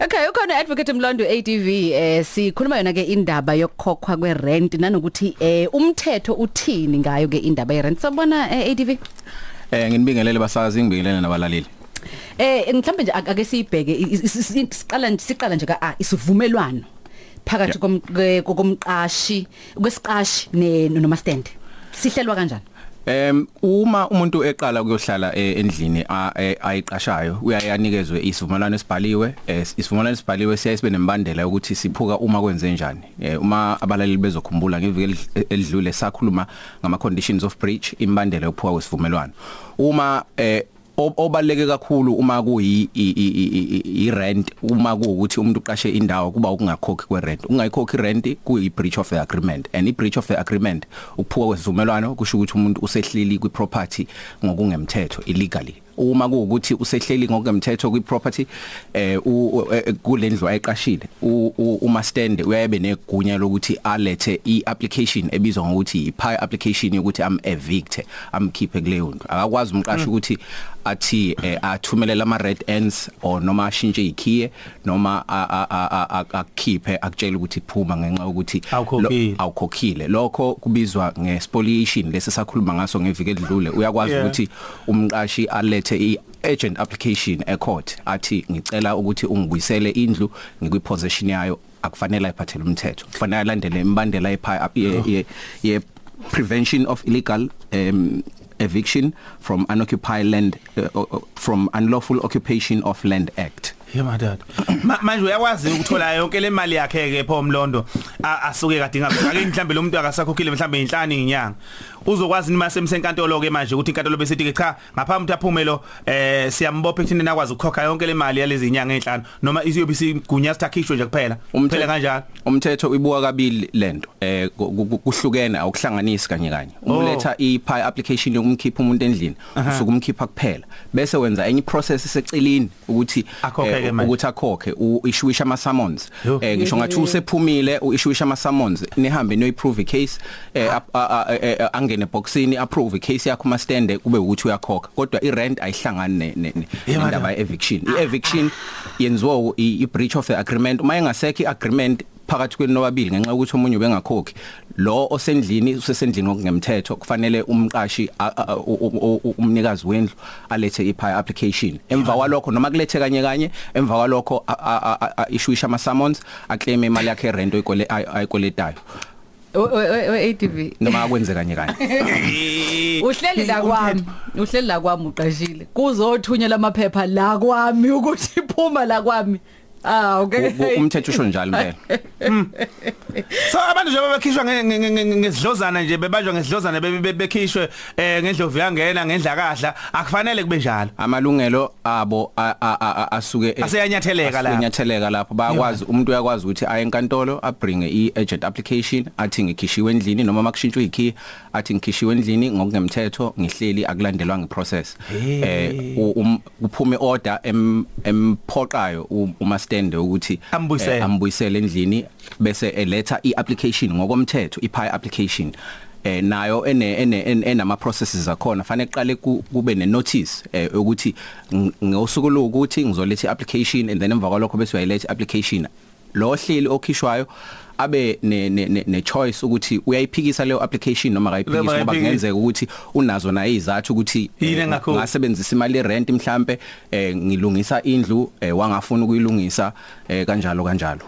Okay ukhona advocate Mlondo ADV eh sikhuluma yona ke indaba yokukhokhwa kwerent nanokuthi eh umthetho uthini ngayo ke indaba yerent? Sabona eh, ADV Eh nginibingelele basazi ngibingelele nabalaleli. eh mhlambe nje ak- ake siyibheke siqala nje siqala nje ka ah, isivumelwano phakathi komqashi kwesiqashi ne noma stand sihlelwa kanjani? Em uma umuntu eqala ukuyohlala eh, endlini eh, ayiqashayo uyayanikezwe isivumelwano esibhaliwe eh, isivumelwano esibhaliwe siyaye sibe nembandela ukuthi siphuka uma kwenze njani. Uma abalaleli bezokhumbula ngeviki elidlule sakhuluma ngama conditions of breach imbandela yokuphuka kwesivumelwano. Uma obaleke kakhulu uma kuyi i- rent uma kuukuthi umuntu uqashe indawo kuba ukungakhokhi kwe rent ungayikhokhi rent kuyi breach of the agreement. And i breach of the agreement ukuphuka kwesivumelwano kusho ukuthi umuntu usehleli kwi property ngokungemthetho illegally. Uma kuukuthi usehleli ngokungemthetho kwi property eh u- eh, kulendlu ayiqashile uma stand uyabe negunya lokuthi alethe i application ebizwa ngokuthi i pie application yokuthi am evict amkhiphe kuleyo ndlu. Akakwazi umqashi ukuthi athi eh, athumelele ama red ends or noma ashintshe ikhiye noma akukhiphe akutshela ukuthi phuma ngenxa yokuthi Awukhokhile. lo- awukhokhile. lokho kubizwa ngespoliation lesi sakhuluma ngaso ngeviki edlule uyakwazi ukuthi umqashi alethe i agent application ecourt athi ngicela ukuthi ungibuyisele indlu ngikwi possession yayo. Akufanele ayiphathele umthetho. Kufanele alandele imbandela epha ye- ye- ye prevention of illegal um eviction from unoccupied land uh, uh, from unlawful occupation of land act. Yema dad. Ma- Manje uyakwazi ukuthola yonke le mali yakhe ke pho Mlondo a- asuke kade ngabe ake mhlambe lo muntu akasakhokhile mhlambe inhlanu inyanga. Uzokwazi nima semsenkantolo ke manje ukuthi inkantolo bese ithi ke cha ngaphambi ukuthi aphume lo eh siyambopha ekuthini nakwazi ukukhokha yonke le mali yalezi inyanga enhlanu noma isiyobe isigunya sithakhishwe nje kuphela. Kuphela kanjalo. umthetho uyibuka kabili lento eh ku- ku- kuhlukene awuhlanganisi kanye kanye Oh. uletha i pie application yokumkhipha umuntu endlini usuke umkhipha kuphela bese wenza enye process esecelini ukuthi Akhokhe-ke manje. ukuthi akhokhe uishuisha ama summons eh ngisho ngathi usephumile uishuisha ama summons nihambe no approve icase. Eh ap- a- a- a- a- angene boxini approve icase yakho ma stand kube ukuthi uyakhokha. Kodwa i rent ayihlangani nendaba ye eviction i eviction yenziwa i i breach of the agreement. Uma engasekho i agreement phakathi kwenu nobabili ngenxa yokuthi omunye ubengakhokhi. Lo osendlini usesendlini ngokungemthetho kufanele umqashi a- a- u- u- u- umnikazi wendlu alethe iphi application. Emva kwalokho noma kulethe kanye kanye emva kwalokho a- a- a- a- ishuisha ama summons aclaim imali yakhe rent oyikole ay- ayikoletayo. ADV noma akwenze kanye kanye. Uhleli la kwami uhleli la kwami uqashile. Kuzothunyelwa amaphepha la kwami ukuthi iphuma la kwami. Ah okay. Umthetho usho njalo impela So abantu nje bekhishwa ngesidlozana nje bebanjwa ngesidlozana bekhishwe eh ngendlovu yangena ngendlakahla. Akufanele kube njalo. amalungelo abo asuke e- Aseyanyatheleka lapho. aseyanyatheleka lapho. Bayakwazi umuntu uyakwazi ukuthi aye enkantolo abringe i-agent application athi ngikhishiwe endlini noma makushintshwe ikey athi ngikhishiwe endlini ngokungemthetho ngihleli akulandelwa ngeprocess eh u- um- kuphume order em emphoqayo u- uma stand ukuthi Ambuyisele. eh, ambuyisele endlini bese eletha i-application ngokomthetho i-pie application eh nayo ene enama processes akhona fanele kuqale ku- kube ne notice eh ukuthi ng- ngosuku lokuthi ngizoletha i-application and then emva kwalokho bese uyayiletha i-application lo hleli okhishwayo abe ne ne, ne, ne choice ukuthi uyayiphikisa leyo application noma akayiphikisi ngoba kungenzeka ukuthi unazo na izathu ukuthi eh, ngasebenzisa imali rent mhlambe eh ngilungisa indlu eh wangafuna ukuyilungisa eh kanjalo kanjalo.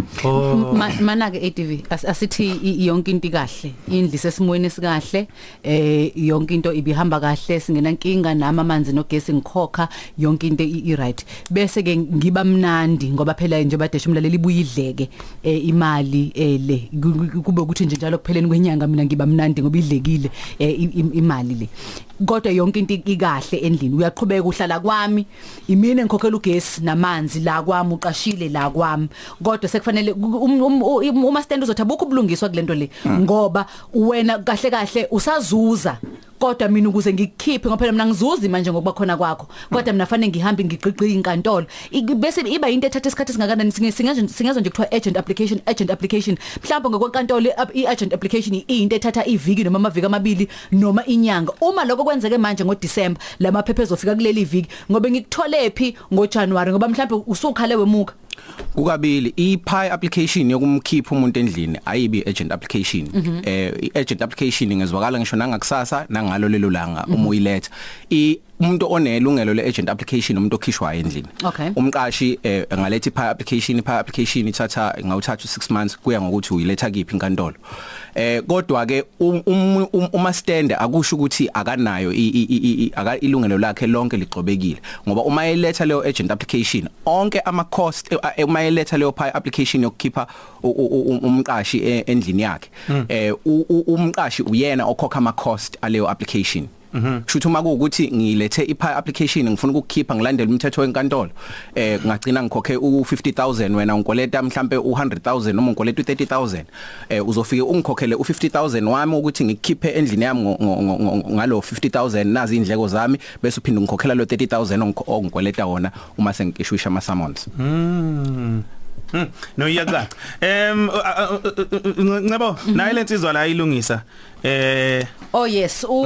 Mana ke ADV as- asithi yonke into ikahle indli sesimweni sikahle eh yonke into ibihamba kahle singena nkinga nami amanzi nogesi ngikhokha yonke into i right bese ke ngiba mnandi ngoba phela nje badesha umlaleli ibuyidleke eh imali eh le Ku- ku- kube ukuthi nje njalo kupheleni kwenyanga mina ngiba mnandi ngoba idlekile eh, i- i- imali le. Kodwa yonke into ikahle endlini. Uyaqhubeka uhlala kwami. Imini engikhokhela ugesi namanzi la kwami uqashile la kwami. Kodwa sekufanele um- um- um- uma stand uzothi abukho ubulungiswa kulento le. Ngoba wena kahle kahle usazuza. Kodwa mina ukuze ngikukhiphe ngoba phela mina ngizuzi manje ngokuba khona kwakho. Kodwa mina fanele ngihambe ngigqiqi inkantolo. Ik- bese iba into ethatha isikhathi singakanani Singe- singaze singaze nje kuthiwa agent application agent application. Mhlawumbe ngokwenkantolo i agent application into ethatha iviki noma amaviki amabili noma inyanga. Uma lokho kwenzeke manje ngoDecember lamaphepha ezofika kuleli viki ngobe ngikuthole phi ngoJanuary ngoba mhlawumbe usukhale wemuka. Kukabili i-pi application yokumkhipha umuntu endlini ayibi agent application. Eh i-agent application ngezwakala ngisho nangakusasa nangalo lelo langa uma uyiletha. I umuntu onelungelo le-agent application umuntu okhishwayo endlini. Umqashi eh, angaletha i-pi application i-pi application ithatha ngawuthatha u6 months kuya ngokuthi uyiletha kiphi inkantolo. Eh kodwa ke um- um- um- uma stand akusho ukuthi akanayo i- i- i- i- aka ilungelo lakhe lonke ligxobekile. Ngoba uma eletha leyo agent application onke ama cost eh, eh, uma eletha leyo pi application yokukhipha umqashi eh, endlini yakhe. Eh u- u- umqashi uyena okhokha ama cost aleyo application. Kushuthi uma kuukuthi ngilethe ipi application ngifuna ukukhipha ngilandele umthetho wenkantolo eh ngagcina ngikhokhe u50000 wena unkoleta mhlambe u100000 noma unkoleta u30000 eh uzofike ungikhokhele u50000 wami ukuthi ngikhiphe endlini yami ngalo 50000 nazi indleko zami bese uphinde ngikhokhela lo 30000 ongikho- ongikoleta wona uma sengikishwisha ama summons Hmm, no iyacaca. Em uh, uh, uh, uh, ngabo nayi lensizwa la ilungisa. Eh Oh yes. U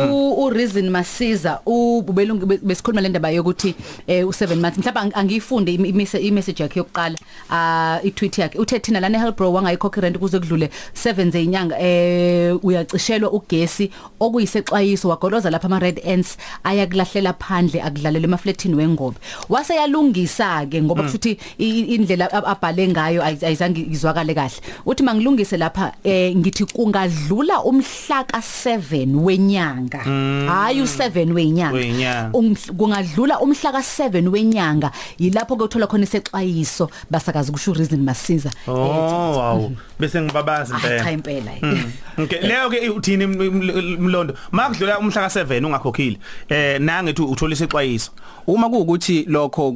u reason masiza ubelungu besikhuluma le ndaba yokuthi eh u7 months. Mhlawumbe ang- angiyifunde imi- imise imessage yakhe yokuqala ah i tweet yakhe. Uthe thina lana helpro wangayikhokhi rent kuze kudlule 7 zenyanga eh uyacishelwa ugesi okuyisexwayiso wagoloza lapha ama red ants ayakulahlela phandle akudlalele emafletini wengobe. Wase yalungisa ke ngoba kushuthi i- indlela ab- abhale ngayo ayi- ayizange izwakale kahle. Uthi mangilungise lapha eh ngithi kungadlula umhla ka7 wenyanga. Hayi u7 wenyanga. Wenyanga. Umhl- kungadlula umhla ka7 wenyanga yilapho ke uthola khona isexwayiso basakaza kusho reason masiza. Oh wow. bese ngibabazi Ah, cha impela. impela. Okay leyo ke uthini im- im- mlondo? Makudlula umhla ka7 ungakhokhile eh nangithi uthola isixwayiso uma kuukuthi lokho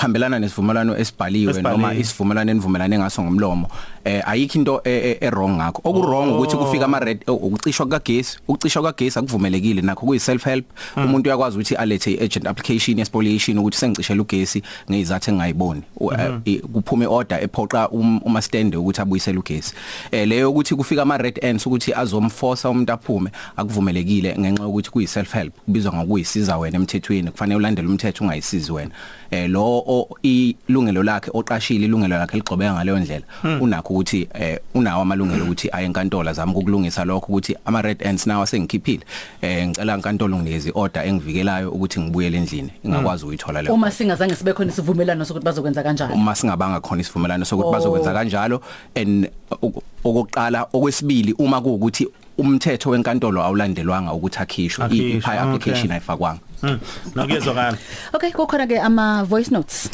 kuhambelana nesivumelwano esibhaliwe Esibhaliwe. noma isivumelwano enivumelane ngaso ngomlomo eh ayikho into e- e- e wrong ngakho. Okurong ukuthi kufika ama red ukucishwa kagesi ukucishwa kagesi akuvumelekile. Nakho kuyi self help umuntu uyakwazi ukuthi alethe agent application yespoliation ukuthi sengicishela ugesi ngezathu engayiboni U- eh, i- kuphume order ephoqa um- uma stand ukuthi abuyisele ugesi. Eh leyo ukuthi kufika ama red ends ukuthi azomforce umuntu aphume akuvumelekile ngenxa yokuthi kuyi self help kubizwa ngokuyisiza wena emthethweni. Kufanele ulandele umthetho ungayisizi wena. Eh lo o- ilungelo lakhe oqashile ilungelo lakhe ligxobeka ngaleyo ndlela unakho ukuthi eh unawo amalungelo ukuthi aye enkantolo zami ukulungisa lokho ukuthi ama red ends nawo sengikhiphile eh ngicela inkantolo nginikeze order engivikelayo ukuthi ngibuyele endlini ingakwazi ukuyithola leyo uma singazange sibe khona isivumelano sokuthi bazokwenza kanjalo. Uma singabanga khona isivumelano sokuthi Oh. bazokwenza kanjalo and ok- okokuqala okwesibili uma kuukuthi umthetho wenkantolo awulandelwanga ukuthi akhishwe Akhishwe, i-pi application okay. ayifakwanga. Hmm, nokuyezwakala okay kukhona ke ama voice notes.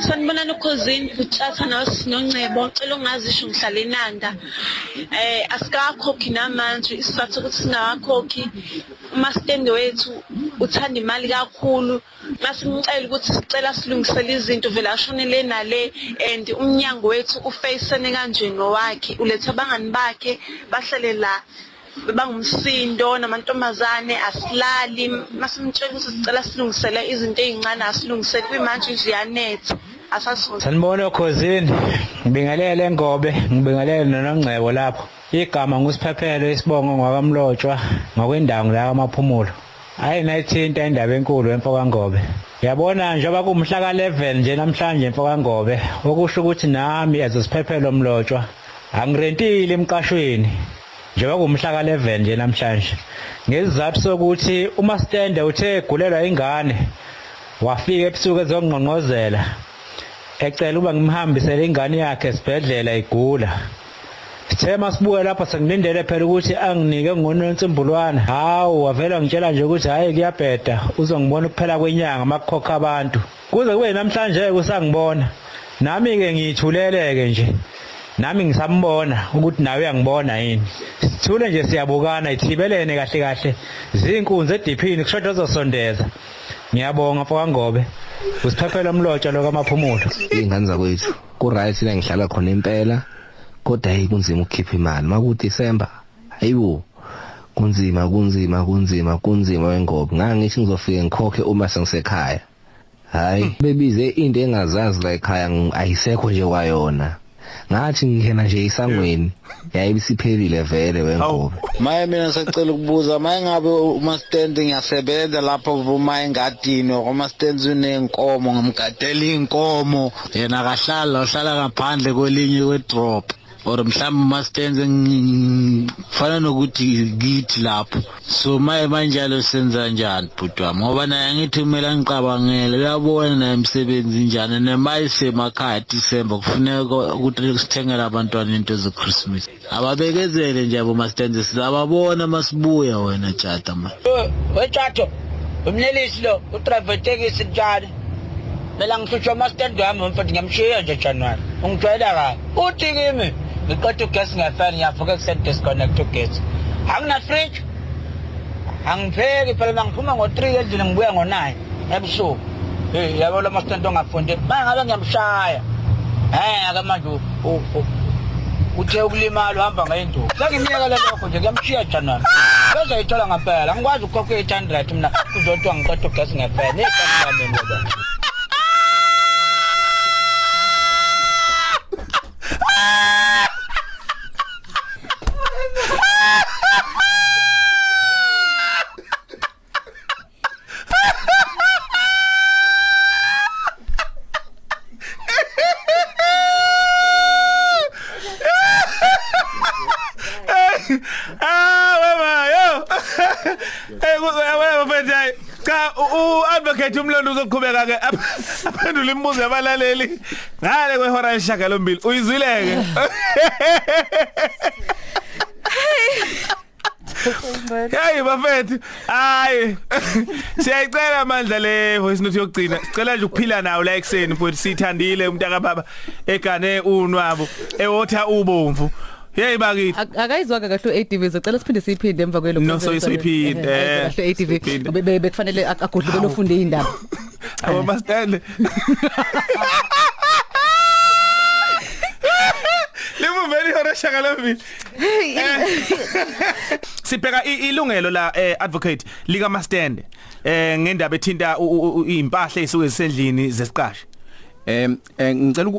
Sanibonani ukhosini Buthatha noSinoncebo cela ungazisho ngihlala eNanda. Eh asikakhokhi namanje isizathu ukuthi singakhokhi uma stand wethu uthanda imali kakhulu. Masimcela ukuthi sicela silungisele izinto vele ashonele nale and umnyango wethu ufacene kanje nowakhe ulethe abangani bakhe bahlele la. Bangumsindo namantombazane asilali. Masimtshela ukuthi sicela silungisele izinto ezincane asilungisele. Kwimanje nje yanetha asasizona Sanibona khosini ngibingelele ngobe ngibingelele nonongcebo lapho. Igama ngusiphephelo isibongo ngwakamlotshwa ngokwendawo la amaphumulo hayi nayithinta indaba enkulu emfoka ngobe yabona njengoba kumhla ka11 nje namhlanje emfoka ngobe okusho ukuthi nami azosiphephelo mlotshwa angirentile emqashweni. Njengoba kumhla ka11 nje namhlanje ngesizathu sokuthi uma stand uthe egulelwa ingane wafika ebusuku ezongqongqozela ecela uba ngimhambisele ingane yakhe esibhedlela igula. Sithe masibuye lapha sengilindele phela ukuthi anginike ngonontsimbulwana hawu wavela ngitshela nje ukuthi hayi kuyabheda uzongibona kuphela kwenyanga makukhokha abantu. Kuze kube namhlanje kusangibona. Nami ke ngithuleleke nje. Nami ngisambona ukuthi nawe uyangibona yini. Sithule nje siyabukana ithibelene kahle kahle. Zinkunzi ediphini kushoda uzosondeza. Ngiyabonga mfoka ngobe usiphephela umlotsha lo kamaphumulo ingane zakwethu ku right la ngihlala khona impela kodwa hey kunzima ukukhipha imali. Maku December hayibo kunzima kunzima kunzima kunzima wengobe. Ngangithi ngizofika ngikhokhe uma sengisekhaya. Hayi bebize into engazazi la ekhaya ayisekho nje kwayona. Ngathi ngihena nje isangweni yayibisiphelile vele wengobe maye mina sacela ukubuza maye ngabe uma stand ngiyasebenza lapho vuma engadini uma stand unenkomo ngimgadela inkomo yena akahlala uhlala ngaphandle kwelinye kwedrop. Or mhlawumbe mastenze ngifana nokuthi kithi lapho. So maye manjalo senza njani bhuti wami? Ngoba naye ngithi kumele angicabangele uyabona naye emsebenzi njani? Nemali semakhaya disemba kufuneka ukuthi sithengele abantwana into zechristmas. Ababekezele nje abo mastenze sizababona masibuya wena tshata ma. Wechato umnelisi lo utravetekisi njani? Phela ngihlushwa amastand wami mfethu ngiyamshiya nje januwari ungijwayela kabi. Uthi kimi ngiqeda ugesi ngefani ngiyavuka ekuseni disconnect ugesi angina fridge. Angipheki phela mangiphuma ngo-three endlini ngibuya ngo-nine ebusuku hey yabo lo mastand ongafundi ma ngabe ngiyamshaya eh ake manje uthe ukulimala uhamba ngey'nduku sengimyekele lokho nje kuyamshiya januwari bezoyithola ngempela angikwazi ukukhokha eight hundred mina kuzothiwa ngiqeda ugesi ngefani ney'kasi kameni webona ah mama yo hey wena mfethu cha u-advocate umlondo uzoqhubeka ke. Aphendula imibuzo yabalaleli. Ngale kwehora leshaka lombili uyizwileke? Hey. Bafethu. Hayi. Siyayicela amandla le voice note yokugcina. Sicela nje ukuphila nawo la ekseni mfowethu sithandile umuntu akababa egane unwabo ewotha ubomvu. Hey bakithi akayizwaka kahle u-ADV zocela siphinde siyiphinde emva kwelo No, so isiphinde, eh, kahle u-ADV bekufanele agodlubele ufunde indaba abo mastande Limuveli hora shaka lombili Sibheka i- ilungelo la eh, advocate lika mastande eh ngendaba ethinta impahla ezisuke zisendlini zesiqashi. Em eh, ngicela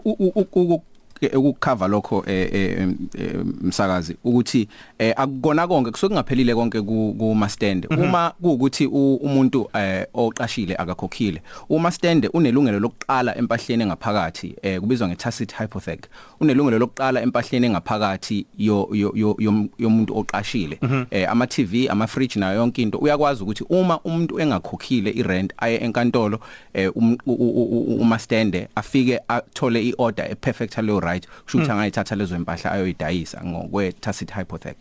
ukukhava lokho eh eh, eh, msakazi ukuthi eh akukona konke kusuke kungaphelile konke ku kuma stand uma kuukuthi umuntu eh oqashile akakhokhile uma stand unelungelo lokuqala empahleni engaphakathi eh kubizwa ngetacit hypothec unelungelo lokuqala empahleni yom- yomuntu oqashile. Eh ama TV ama fridge nayo yonke into. Uyakwazi ukuthi uma umuntu engakhokhile irent aye enkantolo eh um- uma stand afike athole iorder eperfectly right kusho ukuthi angayithatha lezo impahla ayoyidayisa ngokwe tacit hypothec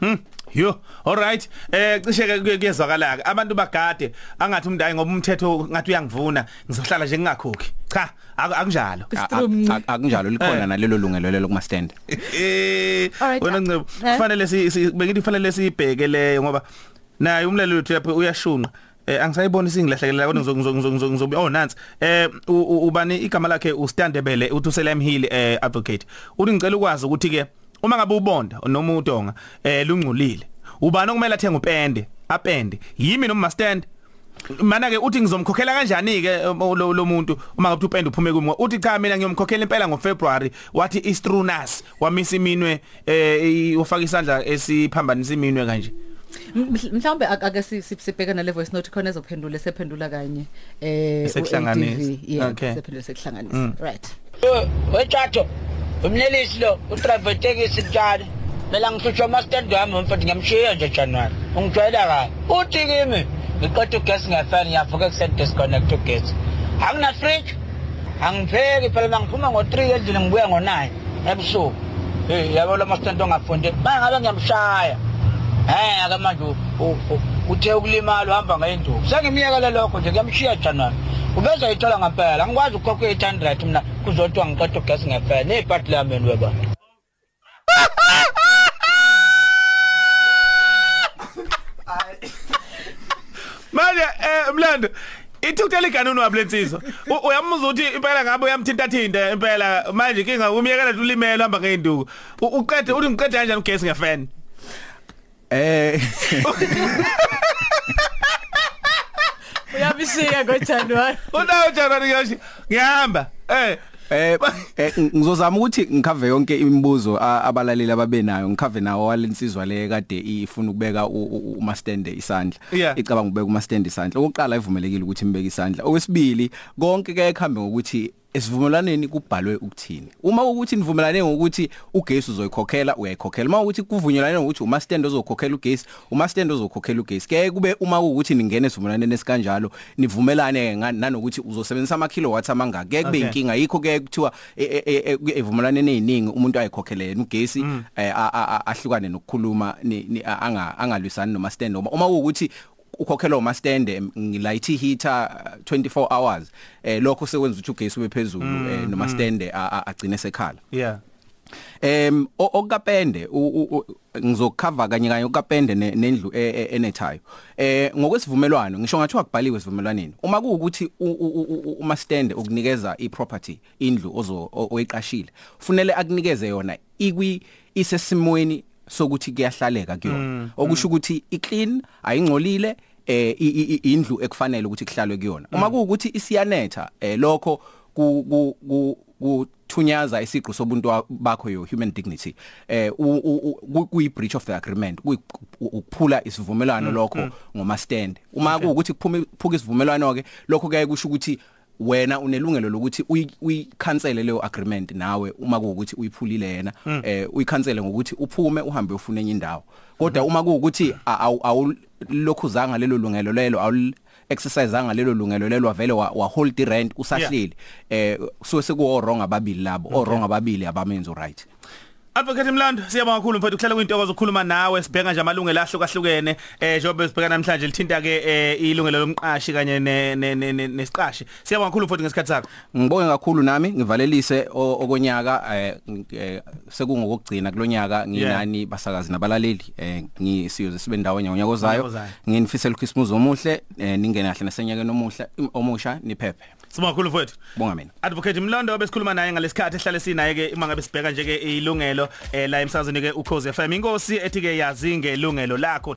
Hmm yo alright eh cishe ke kuyezwakala ke abantu bagade angathi umndayi ngoba umthetho ngathi uyangivuna ngizohlala nje ngingakhokhi cha aku- akunjalo A- a- a- akunjalo likhona nalelo lungelo lelo kuma stand eh Alright, wena uh, ncebo eh? kufanele si si- bengithi kufanele sibheke leyo ngoba naye umlalo wethu yapha uyashunqa eh angisayiboni singilahlekelela kodwa ngizo ngizo ngizo ngizo ngizo oh nansi. Eh ubani igama lakhe uStandebele uthi uSelam Hill eh advocate. Uthi ngicela ukwazi ukuthi ke uma ngabe ubonda noma utonga eh lungcolile ubani okumele athenga upende apende? Yimi noma stand mana ke uthi ngizomkhokhela kanjani ke lo lo muntu uma ngabe upende uphume kimi uthi cha mina ngiyomkhokhela impela ngoFebruary wathi istrunus wamisa iminwe eh ufaka isandla esiphambanisa iminwe kanje. Mhlawumbe ak- ake si- si- sibhekana le voice note khona ezophendula sephendula kanye eh Sekuhlanganisa. u-ADV, yeah Okay. sephendula sekuhlanganisa. Right. Wechato umnelisi lo utravetekisi njani phela ngihlushwa amastand wami mfethu ngiyamshiya nje januwari ungijwayela kabi? Uthi kimi ngiqeda ugesi ngefani ngiyavuka ekuseni disconnect ugesi. Angina fridge angipheki phela mangiphuma ngo-three endlini ngibuya ngo-nine ebusuku. Hey yabo lo mastand ongafundi? Ma ngabe ngiyamshaya. Eh ake manje u- u- uthe ukulimala uhamba ngey'nduku sengimyekele lokho nje kuyamshiya januwari ubezoyithola ngempela angikwazi ukukhokha i-eight hundred mina kuzothiwa ngiqeda ugesi ngefene ney'pati lameni webona manje eh mlando ithuthela iganuni wablensizwa uyamuzwa ukuthi impela ngabe uyamthinta thinta impela. Manje kinga umyekela nje ulimela hamba ngeinduku U- uqede uthi ngiqede kanjani ugesi ngefan eh. Uyabishiya ngoJanuary unawo January ngiyashi ngihamba. Eh. Eh eh, ngizozama ukuthi ngikhave yonke imibuzo abalaleli ababenayo ngikhave nawo walensizwa le kade ifuna ukubeka umastende isandla. Icabanga ukubeka umastende isandla. Okokuqala ivumelekile ukuthi imbeke isandla. Okwesibili konke ke ekhambe ngokuthi esivumelaneni kubhalwe ukuthini. Uma ukuthi nivumelane ngokuthi ugesi uzoyikhokhela uyayikhokhela. Uma ukuthi kuvunyelane ngokuthi umastende ozokhokhela ugesi umastende ozokhokhela ugesi. Ke kube uma ukuthi ningene esivumelaneni esikanjalo nivumelane nga- nanokuthi uzosebenzisa ama kilowatts amangaki. Ke kube Okay. inkinga yikho ke kuthiwa e- e- e- e- evumelaneni eziningi umuntu ayikhokhelele yena ugesi eh, a- a- a- ahlukane nokukhuluma ni- ni- a- anga angalwisani noma stand uma uma ukuthi ukhokhelwa umastende ngilayithi heater uh, 24 hours eh lokho sekwenza ukuthi ugesi ube phezulu eh, noma stende a- a- agcine sekhala yeah Em o- okapende u- u- u- ngizokhava kanye kanye okapende ne- nendlu e- e- enethayo. Eh ngokwesivumelwano ngisho ngathi wakubhaliwe esivumelwaneni. Uma kuukuthi uma stand ukunikeza iproperty indlu ozo oyiqashile. Kufanele akunikeze yona ikwi isesimweni sokuthi kuyahlaleka kuyona. Okusho ukuthi iclean ayingcolile eh i- i- i- indlu ekufanele ukuthi kuhlalwe kuyona. Uma kuukuthi isiyanetha eh lokho ku ku ku kuthunyaza isiqu sobuntu wa- bakho yo human dignity. Eh u- u- u- kuyi breach of the agreement kuyi- ukuphula isivumelwano lokho ngoma stand. Uma kuukuthi kuphume phuka isivumelwano ke lokho kuyaye kusho ukuthi wena unelungelo lokuthi uyi- uyikhansele leyo agreement nawe uma kuukuthi uyiphulile yena. Eh uyikhansele ngokuthi uphume uhambe ufune enye indawo. Kodwa uma kuukuthi awulokhuzanga lelo lungelo lelo awul exercise anga lelo lungelo lelo wavele wa, wa hold the rent usahleli. Eh so sekuwo wrong ababili labo o wrong ababili abamenzo right Advocate Mlando siyabonga kakhulu mfowethu kuhlela kuyintokozo ukukhuluma nawe sibheka nje amalungelo ahlukahlukene eh njengoba sibheka namhlanje lithinta ke eh, ilungelo lomqashi kanye ne- ne- ne- ne- nesiqashi. Siyabonga kakhulu mfowethu ngesikhathi sakho. Ngibonge kakhulu nami ngivalelise okonyaka eh, ng- sekungokugcina kulonyaka nginani basakazi nabalaleli eh ngisiyoze sibe ndawo nyaka Ngonyaka ozayo nginifisela uChristmas omuhle ningene kahle nasenyakeni omuhle omusha niphephe. Sibonga kakhulu mfowethu. Bonga mina Advocate Mlondo besikhuluma naye ngalesikhathi ehlale sinaye ke uma ngabe sibheka nje ke ilungelo eh la emsazweni ke ukhoze FM inkosi ethi ke yazi ngelungelo lakho.